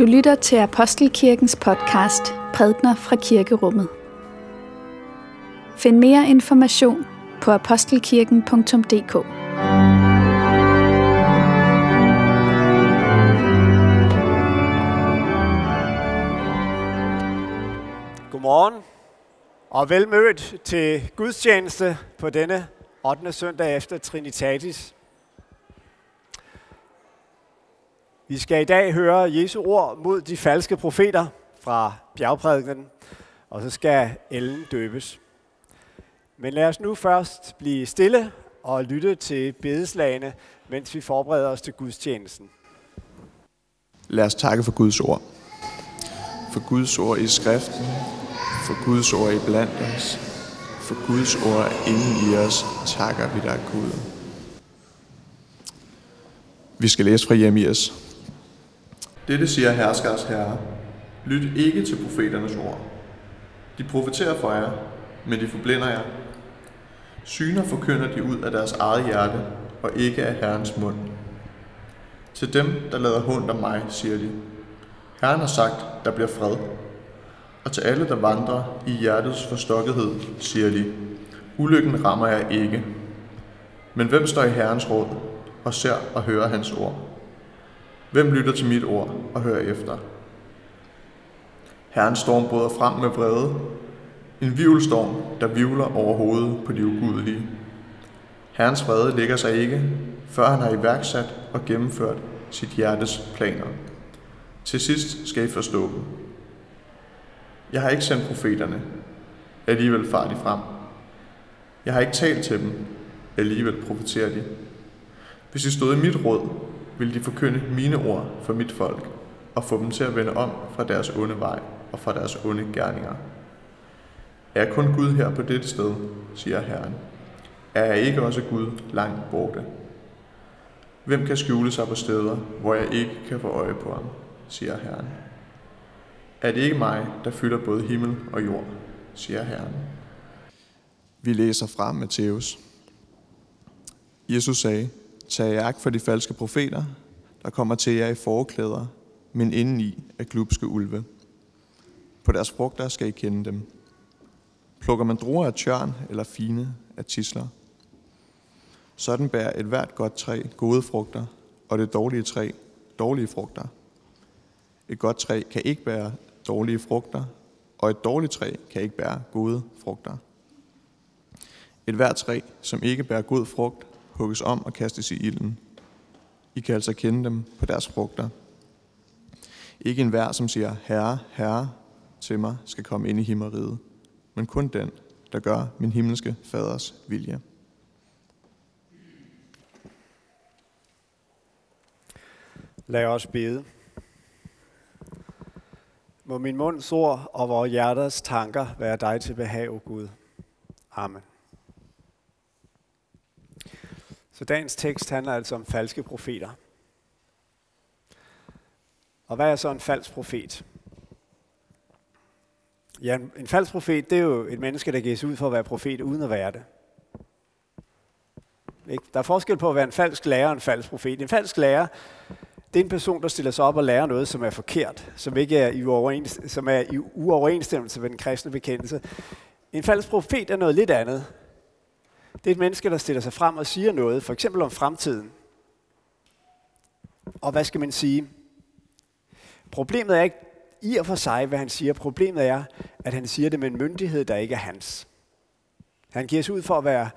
Du lytter til Apostelkirkens podcast Prædner fra Kirkerummet. Find mere information på apostelkirken.dk. Godmorgen og velmødt til gudstjeneste på denne 8. søndag efter Trinitatis. Vi skal i dag høre Jesu ord mod de falske profeter fra bjergprædikenen, og så skal Ellen døbes. Men lad os nu først blive stille og lytte til bedeslagene, mens vi forbereder os til gudstjenesten. Lad os takke for Guds ord. For Guds ord i skriften, for Guds ord i blandt os, for Guds ord inden i os, takker vi dig, Gud. Vi skal læse fra Jeremias. Dette siger herskers herre. Lyt ikke til profeternes ord. De profeterer for jer, men de forblinder jer. Syner forkynder de ud af deres eget hjerte, og ikke af Herrens mund. Til dem, der lader hund om mig, siger de. Herren har sagt, der bliver fred. Og til alle, der vandrer i hjertets forstokkethed, siger de, ulykken rammer jer ikke. Men hvem står i Herrens råd og ser og hører hans ord? Hvem lytter til mit ord og hører efter? Herren storm bryder frem med vrede. En vivlstorm, der vivler over hovedet på de ugudelige. Herrens vrede ligger sig ikke, før han har iværksat og gennemført sit hjertes planer. Til sidst skal I forstå dem. Jeg har ikke sendt profeterne, alligevel far de frem. Jeg har ikke talt til dem, alligevel profeterer de. Hvis I stod i mit råd, vil de forkynde mine ord for mit folk og få dem til at vende om fra deres onde vej og fra deres onde gerninger. Er kun Gud her på dette sted, siger Herren. Er jeg ikke også Gud langt borte? Hvem kan skjule sig på steder, hvor jeg ikke kan få øje på ham, siger Herren. Er det ikke mig, der fylder både himmel og jord, siger Herren. Vi læser fra Matthæus. Jesus sagde, Tag jer for de falske profeter, der kommer til jer i forklæder, men indeni er glubske ulve. På deres frugter skal I kende dem. Plukker man druer af tjørn eller fine af tisler. Sådan bærer et hvert godt træ gode frugter, og det dårlige træ dårlige frugter. Et godt træ kan ikke bære dårlige frugter, og et dårligt træ kan ikke bære gode frugter. Et hvert træ, som ikke bærer god frugt, hugges om og kastes i ilden. I kan altså kende dem på deres frugter. Ikke en hver, som siger, Herre, Herre, til mig, skal komme ind i himmeriget, men kun den, der gør min himmelske faders vilje. Lad os bede. Må min munds ord og vores hjerters tanker være dig til behag, o Gud. Amen. Så dagens tekst handler altså om falske profeter. Og hvad er så en falsk profet? Ja, en, en falsk profet, det er jo et menneske, der giver sig ud for at være profet, uden at være det. Ikke? Der er forskel på at være en falsk lærer og en falsk profet. En falsk lærer, det er en person, der stiller sig op og lærer noget, som er forkert, som ikke er i, uoverens, som er i uoverensstemmelse med den kristne bekendelse. En falsk profet er noget lidt andet. Det er et menneske, der stiller sig frem og siger noget, for eksempel om fremtiden. Og hvad skal man sige? Problemet er ikke i og for sig, hvad han siger. Problemet er, at han siger det med en myndighed, der ikke er hans. Han giver sig ud for at være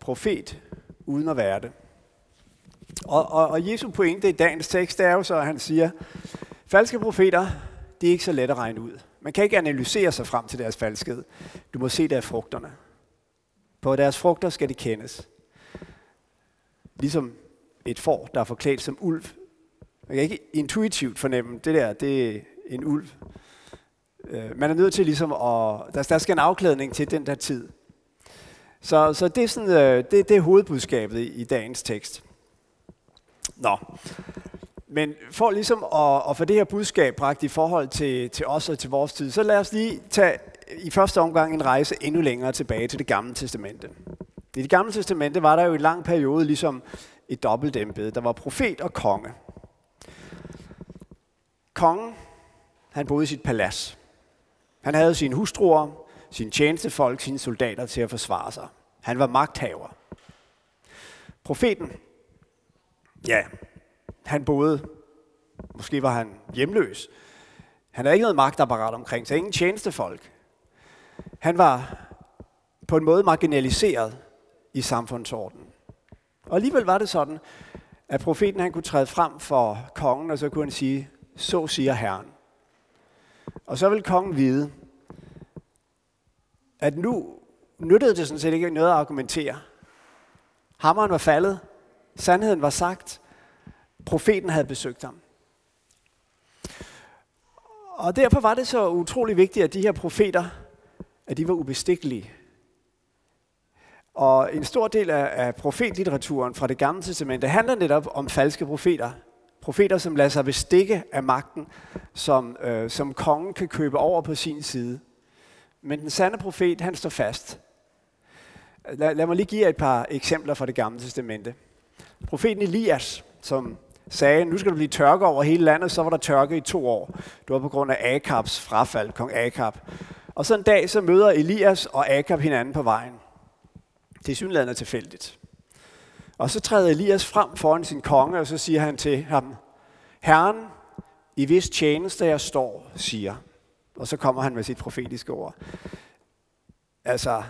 profet, uden at være det. Og, og, og Jesu pointe i dagens tekst er jo så, at han siger, falske profeter, det er ikke så let at regne ud. Man kan ikke analysere sig frem til deres falskhed. Du må se deres frugterne. På deres frugter skal de kendes. Ligesom et får, der er forklædt som ulv. Man kan ikke intuitivt fornemme, det der, det er en ulv. Øh, man er nødt til ligesom at, der, der skal en afklædning til den der tid. Så, så det, er sådan, øh, det, det er hovedbudskabet i, i dagens tekst. Nå, men for ligesom at, at få det her budskab bragt i forhold til, til os og til vores tid, så lad os lige tage i første omgang en rejse endnu længere tilbage til det gamle testamente. I det gamle testamente var der jo i lang periode ligesom et dobbeltembede. Der var profet og konge. Kongen, han boede i sit palads. Han havde sine hustruer, sine tjenestefolk, sine soldater til at forsvare sig. Han var magthaver. Profeten, ja, han boede, måske var han hjemløs. Han havde ikke noget magtapparat omkring sig, ingen tjenestefolk. Han var på en måde marginaliseret i samfundsordenen. Og alligevel var det sådan, at profeten han kunne træde frem for kongen, og så kunne han sige, så siger Herren. Og så vil kongen vide, at nu nyttede det sådan set ikke noget at argumentere. Hammeren var faldet, sandheden var sagt, profeten havde besøgt ham. Og derfor var det så utrolig vigtigt, at de her profeter, at de var ubestikkelige. Og en stor del af, af profetlitteraturen fra det gamle testament, det handler netop om falske profeter. Profeter, som lader sig bestikke af magten, som, øh, som kongen kan købe over på sin side. Men den sande profet, han står fast. Lad, lad mig lige give jer et par eksempler fra det gamle testamente. Profeten Elias, som sagde, nu skal der blive tørke over hele landet, så var der tørke i to år. Det var på grund af Akabs frafald, kong Akab. Og så en dag, så møder Elias og Akab hinanden på vejen. Det er synligheden tilfældigt. Og så træder Elias frem foran sin konge, og så siger han til ham, Herren, i hvis tjeneste jeg står, siger. Og så kommer han med sit profetiske ord. Altså,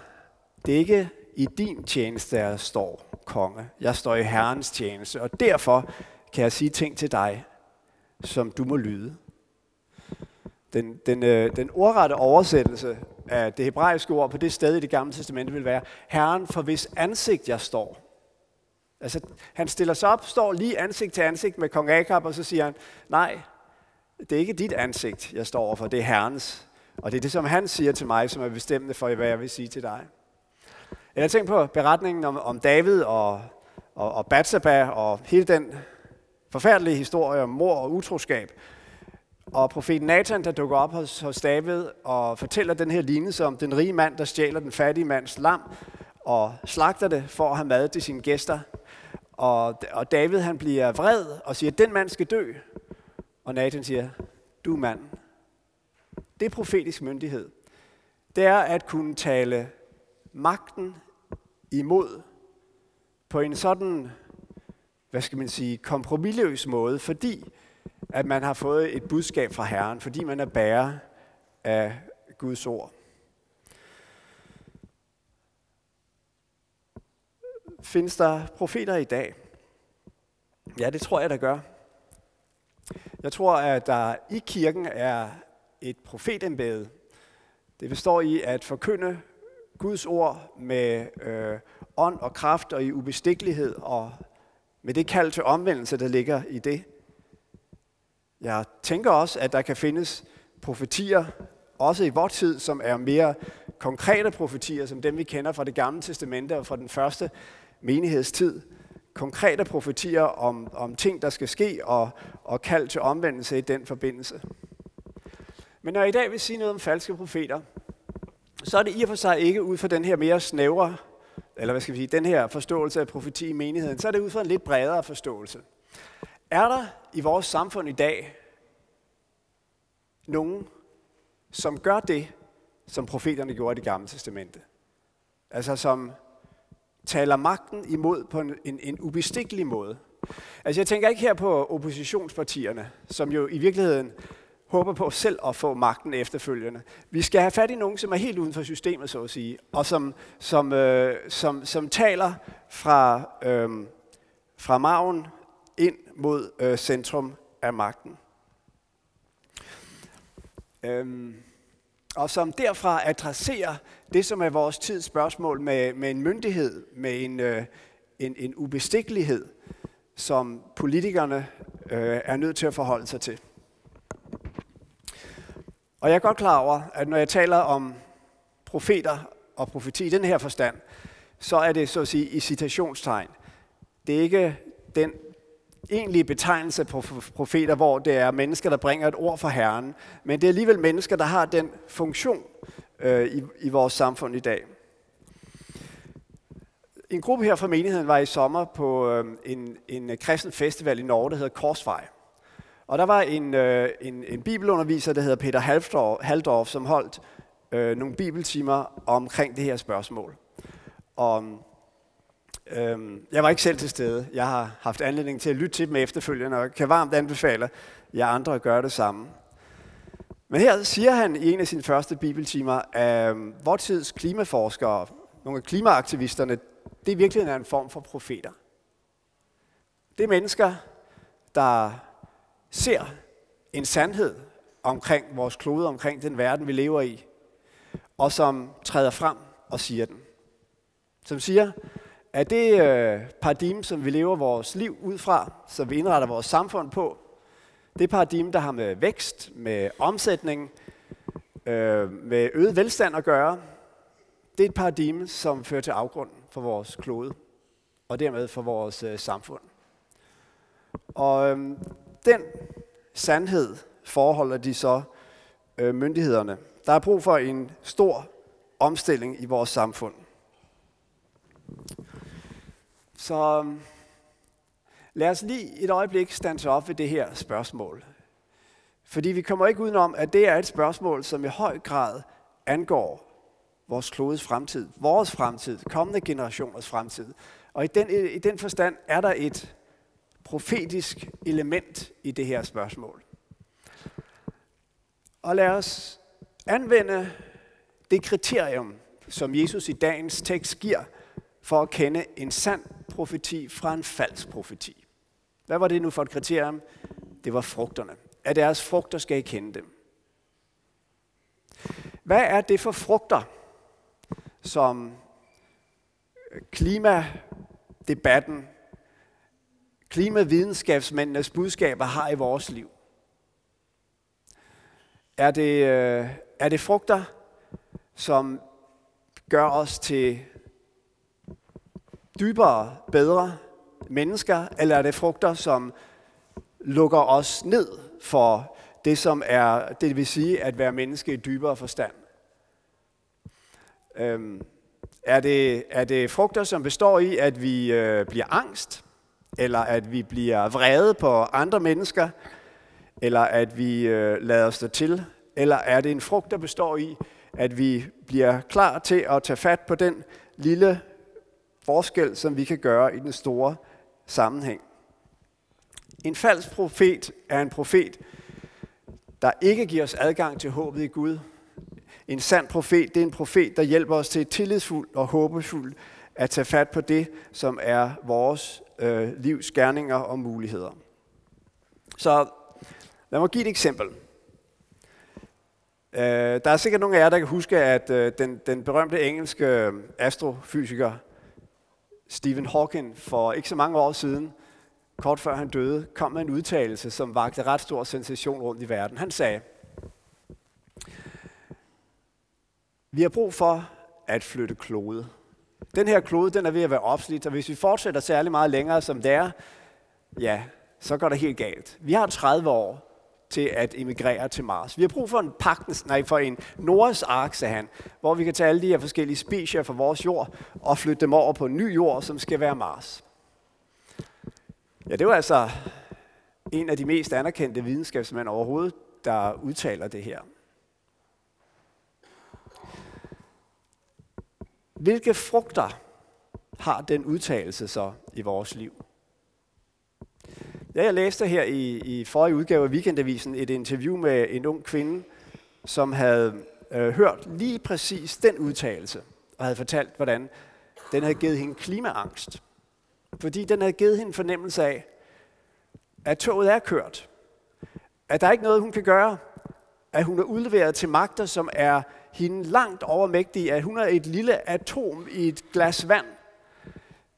det er ikke i din tjeneste, jeg står, konge. Jeg står i Herrens tjeneste, og derfor kan jeg sige ting til dig, som du må lyde. Den, den, øh, den ordrette oversættelse af det hebraiske ord på det sted i det gamle testamente vil være, Herren for hvis ansigt jeg står. Altså, han stiller sig op, står lige ansigt til ansigt med kong Akab, og så siger han, nej, det er ikke dit ansigt, jeg står overfor, det er Herrens. Og det er det, som han siger til mig, som er bestemmende for, hvad jeg vil sige til dig. Jeg tænker på beretningen om, om David og, og, og Batsaba og hele den forfærdelige historie om mor og utroskab. Og profeten Nathan, der dukker op hos, hos David og fortæller den her lignelse om den rige mand, der stjæler den fattige mands lam og slagter det for at have mad til sine gæster. Og, og David han bliver vred og siger, den mand skal dø. Og Nathan siger, du er mand. Det er profetisk myndighed. Det er at kunne tale magten imod på en sådan, hvad skal man sige, kompromilløs måde, fordi at man har fået et budskab fra Herren, fordi man er bærer af Guds ord. Findes der profeter i dag? Ja, det tror jeg, der gør. Jeg tror, at der i kirken er et profetembede. Det består i at forkynde Guds ord med øh, ånd og kraft og i ubestikkelighed og med det kald til omvendelse, der ligger i det. Jeg tænker også, at der kan findes profetier, også i vores tid, som er mere konkrete profetier, som dem vi kender fra det gamle testamente og fra den første menighedstid. Konkrete profetier om, om ting, der skal ske, og, og kald til omvendelse i den forbindelse. Men når jeg i dag vil sige noget om falske profeter, så er det i og for sig ikke ud fra den her mere snævre, eller hvad skal vi sige, den her forståelse af profeti i menigheden, så er det ud fra en lidt bredere forståelse. Er der i vores samfund i dag nogen, som gør det, som profeterne gjorde i det gamle testamente? Altså som taler magten imod på en, en, en ubestikkelig måde. Altså jeg tænker ikke her på oppositionspartierne, som jo i virkeligheden håber på selv at få magten efterfølgende. Vi skal have fat i nogen, som er helt uden for systemet, så at sige, og som, som, øh, som, som taler fra, øh, fra maven ind mod øh, centrum af magten. Øhm, og som derfra adresserer det, som er vores tids spørgsmål med, med en myndighed, med en, øh, en, en ubestikkelighed, som politikerne øh, er nødt til at forholde sig til. Og jeg er godt klar over, at når jeg taler om profeter og profeti i den her forstand, så er det så at sige i citationstegn. Det er ikke den egentlige betegnelse på profeter, hvor det er mennesker, der bringer et ord fra Herren, men det er alligevel mennesker, der har den funktion øh, i, i vores samfund i dag. En gruppe her fra menigheden var i sommer på øh, en, en øh, kristen festival i Norge, der hedder Korsvej. Og der var en, øh, en, en bibelunderviser, der hedder Peter Halfdorf, Halldorf, som holdt øh, nogle bibeltimer omkring det her spørgsmål. Og Øhm, jeg var ikke selv til stede. Jeg har haft anledning til at lytte til dem efterfølgende, og kan varmt anbefale jer andre at gøre det samme. Men her siger han i en af sine første bibeltimer, øhm, at vores tids klimaforskere, nogle af klimaaktivisterne, det er virkelig en form for profeter. Det er mennesker, der ser en sandhed omkring vores klode, omkring den verden, vi lever i, og som træder frem og siger den. Som siger, er det øh, paradigme, som vi lever vores liv ud fra, som vi indretter vores samfund på, det paradigme, der har med vækst, med omsætning, øh, med øget velstand at gøre, det er et paradigme, som fører til afgrund for vores klode, og dermed for vores øh, samfund. Og øh, den sandhed forholder de så øh, myndighederne. Der er brug for en stor omstilling i vores samfund. Så øhm, lad os lige et øjeblik stands op ved det her spørgsmål. Fordi vi kommer ikke udenom, at det er et spørgsmål, som i høj grad angår vores klodes fremtid, vores fremtid, kommende generationers fremtid. Og i den, i den forstand er der et profetisk element i det her spørgsmål. Og lad os anvende det kriterium, som Jesus i dagens tekst giver, for at kende en sand profeti fra en falsk profeti. Hvad var det nu for et kriterium? Det var frugterne. Af deres frugter skal I kende dem. Hvad er det for frugter, som øh, klimadebatten, klimavidenskabsmændenes budskaber har i vores liv? Er det, øh, er det frugter, som gør os til dybere, bedre mennesker, eller er det frugter, som lukker os ned for det, som er, det vil sige at være menneske i dybere forstand? Øhm, er, det, er det frugter, som består i, at vi øh, bliver angst, eller at vi bliver vrede på andre mennesker, eller at vi øh, lader os til? Eller er det en frugt, der består i, at vi bliver klar til at tage fat på den lille forskel, som vi kan gøre i den store sammenhæng? En falsk profet er en profet, der ikke giver os adgang til håbet i Gud. En sand profet, det er en profet, der hjælper os til et tillidsfuldt og håbefuldt at tage fat på det, som er vores øh, livs gerninger og muligheder. Så Lad mig give et eksempel. Øh, der er sikkert nogle af jer, der kan huske, at øh, den, den berømte engelske øh, astrofysiker Stephen Hawking for ikke så mange år siden, kort før han døde, kom med en udtalelse, som vagte ret stor sensation rundt i verden. Han sagde, vi har brug for at flytte klode. Den her klode, den er ved at være opslidt, og hvis vi fortsætter særlig meget længere, som det er, ja, så går det helt galt. Vi har 30 år til at emigrere til Mars. Vi har brug for en, pagtens, nej, for en Noahs ark, sagde han, hvor vi kan tage alle de her forskellige specier fra vores jord og flytte dem over på en ny jord, som skal være Mars. Ja, det var altså en af de mest anerkendte videnskabsmænd overhovedet, der udtaler det her. Hvilke frugter har den udtalelse så i vores liv? Ja, jeg læste her i, i forrige udgave af Weekendavisen et interview med en ung kvinde, som havde øh, hørt lige præcis den udtalelse, og havde fortalt, hvordan den havde givet hende klimaangst. Fordi den havde givet hende fornemmelse af, at toget er kørt. At der er ikke noget, hun kan gøre. At hun er udleveret til magter, som er hende langt overmægtige. At hun er et lille atom i et glas vand.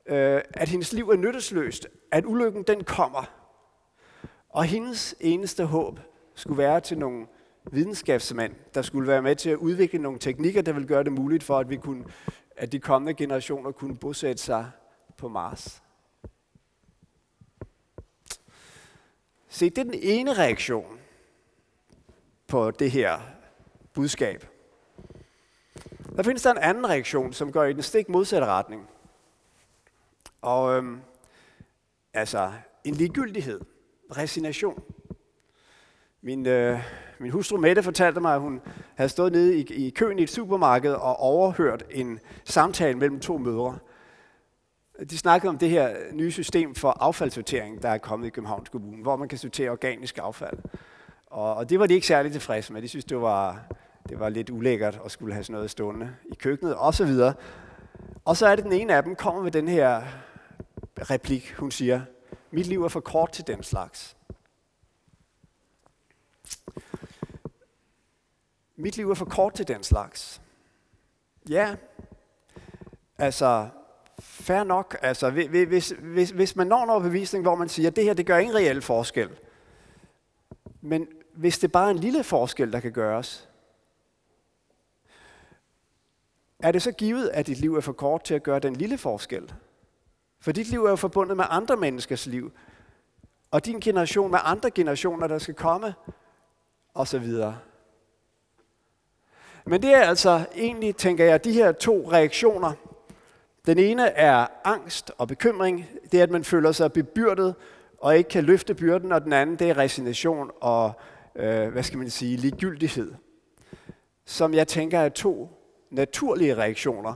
Øh, at hendes liv er nyttesløst. At ulykken den kommer. Og hendes eneste håb skulle være til nogle videnskabsmænd, der skulle være med til at udvikle nogle teknikker, der vil gøre det muligt for, at, vi kunne, at de kommende generationer kunne bosætte sig på Mars. Se, det er den ene reaktion på det her budskab. Der findes der en anden reaktion, som går i den stik modsatte retning. Og øhm, altså en ligegyldighed resignation. Min, øh, min hustru Mette fortalte mig, at hun havde stået nede i, i køen i et supermarked og overhørt en samtale mellem to mødre. De snakkede om det her nye system for affaldssortering, der er kommet i Københavns Kommune, hvor man kan sortere organisk affald. Og, og det var de ikke særlig tilfredse med. De synes, det var, det var lidt ulækkert at skulle have sådan noget stående i køkkenet osv. Og så er det den ene af dem, kommer med den her replik, hun siger, mit liv er for kort til den slags. Mit liv er for kort til den slags. Ja, altså, fair nok. Altså, hvis, hvis, hvis man når en overbevisning, hvor man siger, at det her det gør ingen reel forskel, men hvis det bare er en lille forskel, der kan gøres, er det så givet, at dit liv er for kort til at gøre den lille forskel? For dit liv er jo forbundet med andre menneskers liv, og din generation med andre generationer, der skal komme, og så videre. Men det er altså egentlig, tænker jeg, de her to reaktioner. Den ene er angst og bekymring. Det er, at man føler sig bebyrdet og ikke kan løfte byrden. Og den anden, det er resignation og, øh, hvad skal man sige, ligegyldighed. Som jeg tænker er to naturlige reaktioner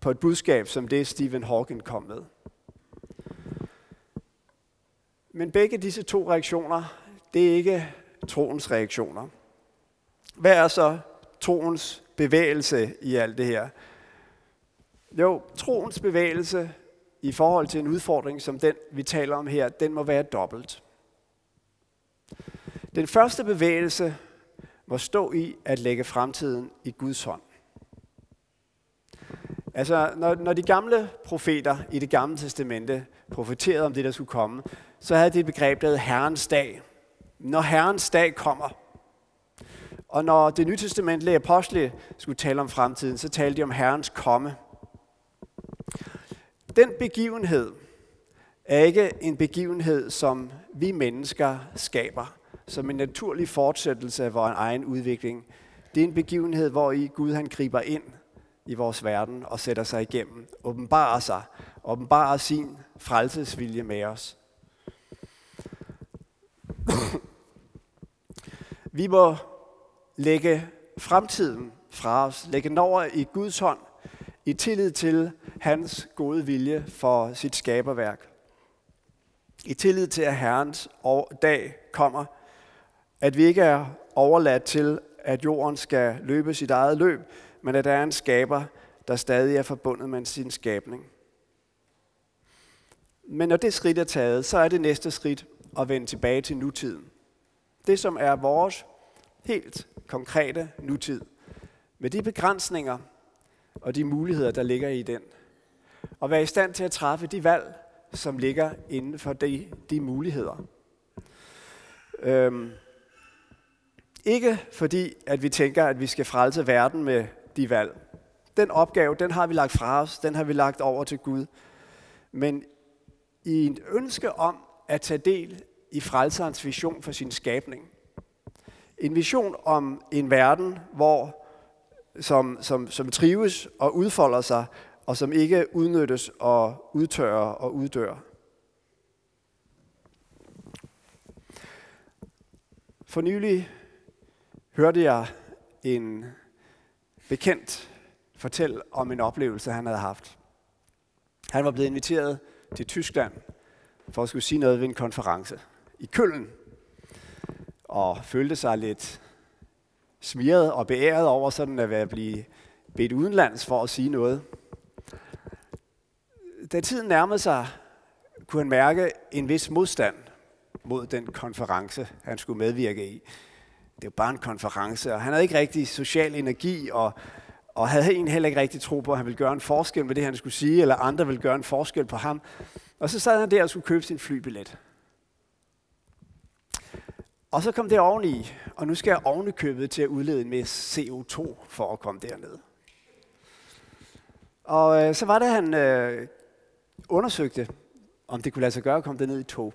på et budskab, som det Stephen Hawking kom med. Men begge disse to reaktioner, det er ikke troens reaktioner. Hvad er så troens bevægelse i alt det her? Jo, troens bevægelse i forhold til en udfordring som den, vi taler om her, den må være dobbelt. Den første bevægelse må stå i at lægge fremtiden i Guds hånd. Altså, når, når de gamle profeter i det gamle testamente profeterede om det, der skulle komme, så havde de et begreb, der hed Herrens dag. Når Herrens dag kommer, og når det nye testamentlige apostle skulle tale om fremtiden, så talte de om Herrens komme. Den begivenhed er ikke en begivenhed, som vi mennesker skaber, som en naturlig fortsættelse af vores egen udvikling. Det er en begivenhed, hvor i Gud han griber ind i vores verden og sætter sig igennem, åbenbarer sig, åbenbarer sin frelsesvilje med os. Vi må lægge fremtiden fra os, lægge den over i Guds hånd, i tillid til hans gode vilje for sit skaberværk. I tillid til, at Herrens dag kommer, at vi ikke er overladt til, at jorden skal løbe sit eget løb, men at der er en skaber, der stadig er forbundet med sin skabning. Men når det skridt er taget, så er det næste skridt at vende tilbage til nutiden. Det, som er vores helt konkrete nutid. Med de begrænsninger og de muligheder, der ligger i den. Og være i stand til at træffe de valg, som ligger inden for de, de muligheder. Øhm, ikke fordi, at vi tænker, at vi skal frelse verden med de valg. Den opgave, den har vi lagt fra os, den har vi lagt over til Gud. Men i en ønske om at tage del i frelserens vision for sin skabning. En vision om en verden, hvor som, som, som trives og udfolder sig, og som ikke udnyttes og udtørrer og uddør. For nylig hørte jeg en bekendt fortælle om en oplevelse, han havde haft. Han var blevet inviteret til Tyskland for at skulle sige noget ved en konference i Køln, og følte sig lidt smiret og beæret over sådan at være blive bedt udenlands for at sige noget. Da tiden nærmede sig, kunne han mærke en vis modstand mod den konference, han skulle medvirke i. Det var bare en konference, og han havde ikke rigtig social energi, og, og havde egentlig heller ikke rigtig tro på, at han ville gøre en forskel med det, han skulle sige, eller andre ville gøre en forskel på ham. Og så sad han der og skulle købe sin flybillet. Og så kom det oveni, og nu skal jeg ovenikøbet til at udlede med CO2 for at komme derned. Og øh, så var det, han øh, undersøgte, om det kunne lade sig gøre at komme derned i tog.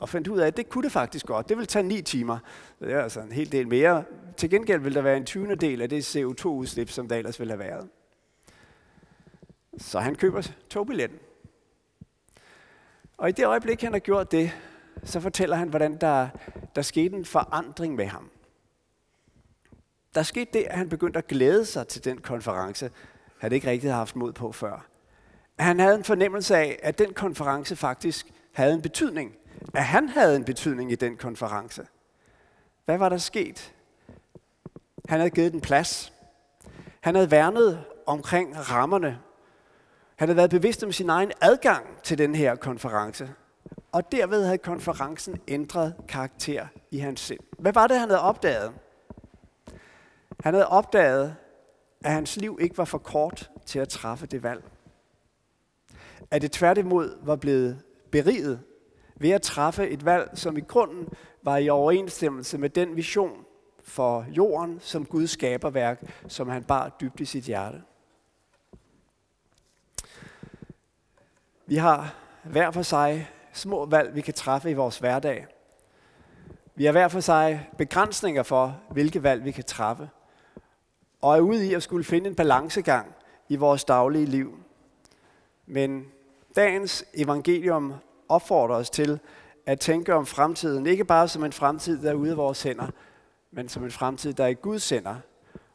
Og fandt ud af, at det kunne det faktisk godt. Det ville tage 9 timer. Det er altså en hel del mere. Til gengæld vil der være en 20. del af det CO2-udslip, som der ellers ville have været. Så han køber togbilletten. Og i det øjeblik, han har gjort det, så fortæller han, hvordan der, der skete en forandring med ham. Der skete det, at han begyndte at glæde sig til den konference, han ikke rigtig havde haft mod på før. Han havde en fornemmelse af, at den konference faktisk havde en betydning. At han havde en betydning i den konference. Hvad var der sket? Han havde givet den plads. Han havde værnet omkring rammerne. Han havde været bevidst om sin egen adgang til den her konference. Og derved havde konferencen ændret karakter i hans sind. Hvad var det, han havde opdaget? Han havde opdaget, at hans liv ikke var for kort til at træffe det valg. At det tværtimod var blevet beriget ved at træffe et valg, som i grunden var i overensstemmelse med den vision for jorden som Guds skaberværk, som han bar dybt i sit hjerte. Vi har hver for sig små valg, vi kan træffe i vores hverdag. Vi har hver for sig begrænsninger for, hvilke valg vi kan træffe. Og er ude i at skulle finde en balancegang i vores daglige liv. Men dagens evangelium opfordrer os til at tænke om fremtiden, ikke bare som en fremtid, der er ude af vores hænder, men som en fremtid, der er i Guds hænder.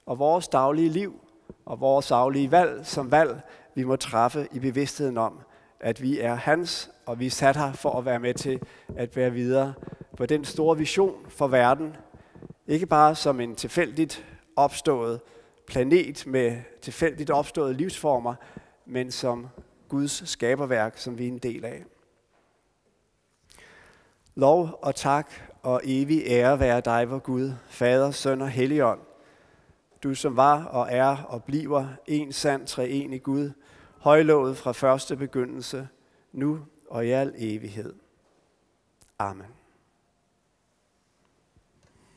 Og vores daglige liv og vores daglige valg som valg, vi må træffe i bevidstheden om, at vi er hans, og vi er sat her for at være med til at bære videre på den store vision for verden. Ikke bare som en tilfældigt opstået planet med tilfældigt opståede livsformer, men som Guds skaberværk, som vi er en del af. Lov og tak og evig ære være dig, vor Gud, Fader, Søn og Helligånd. Du som var og er og bliver en sand treenig Gud, højlovet fra første begyndelse, nu og i al evighed. Amen.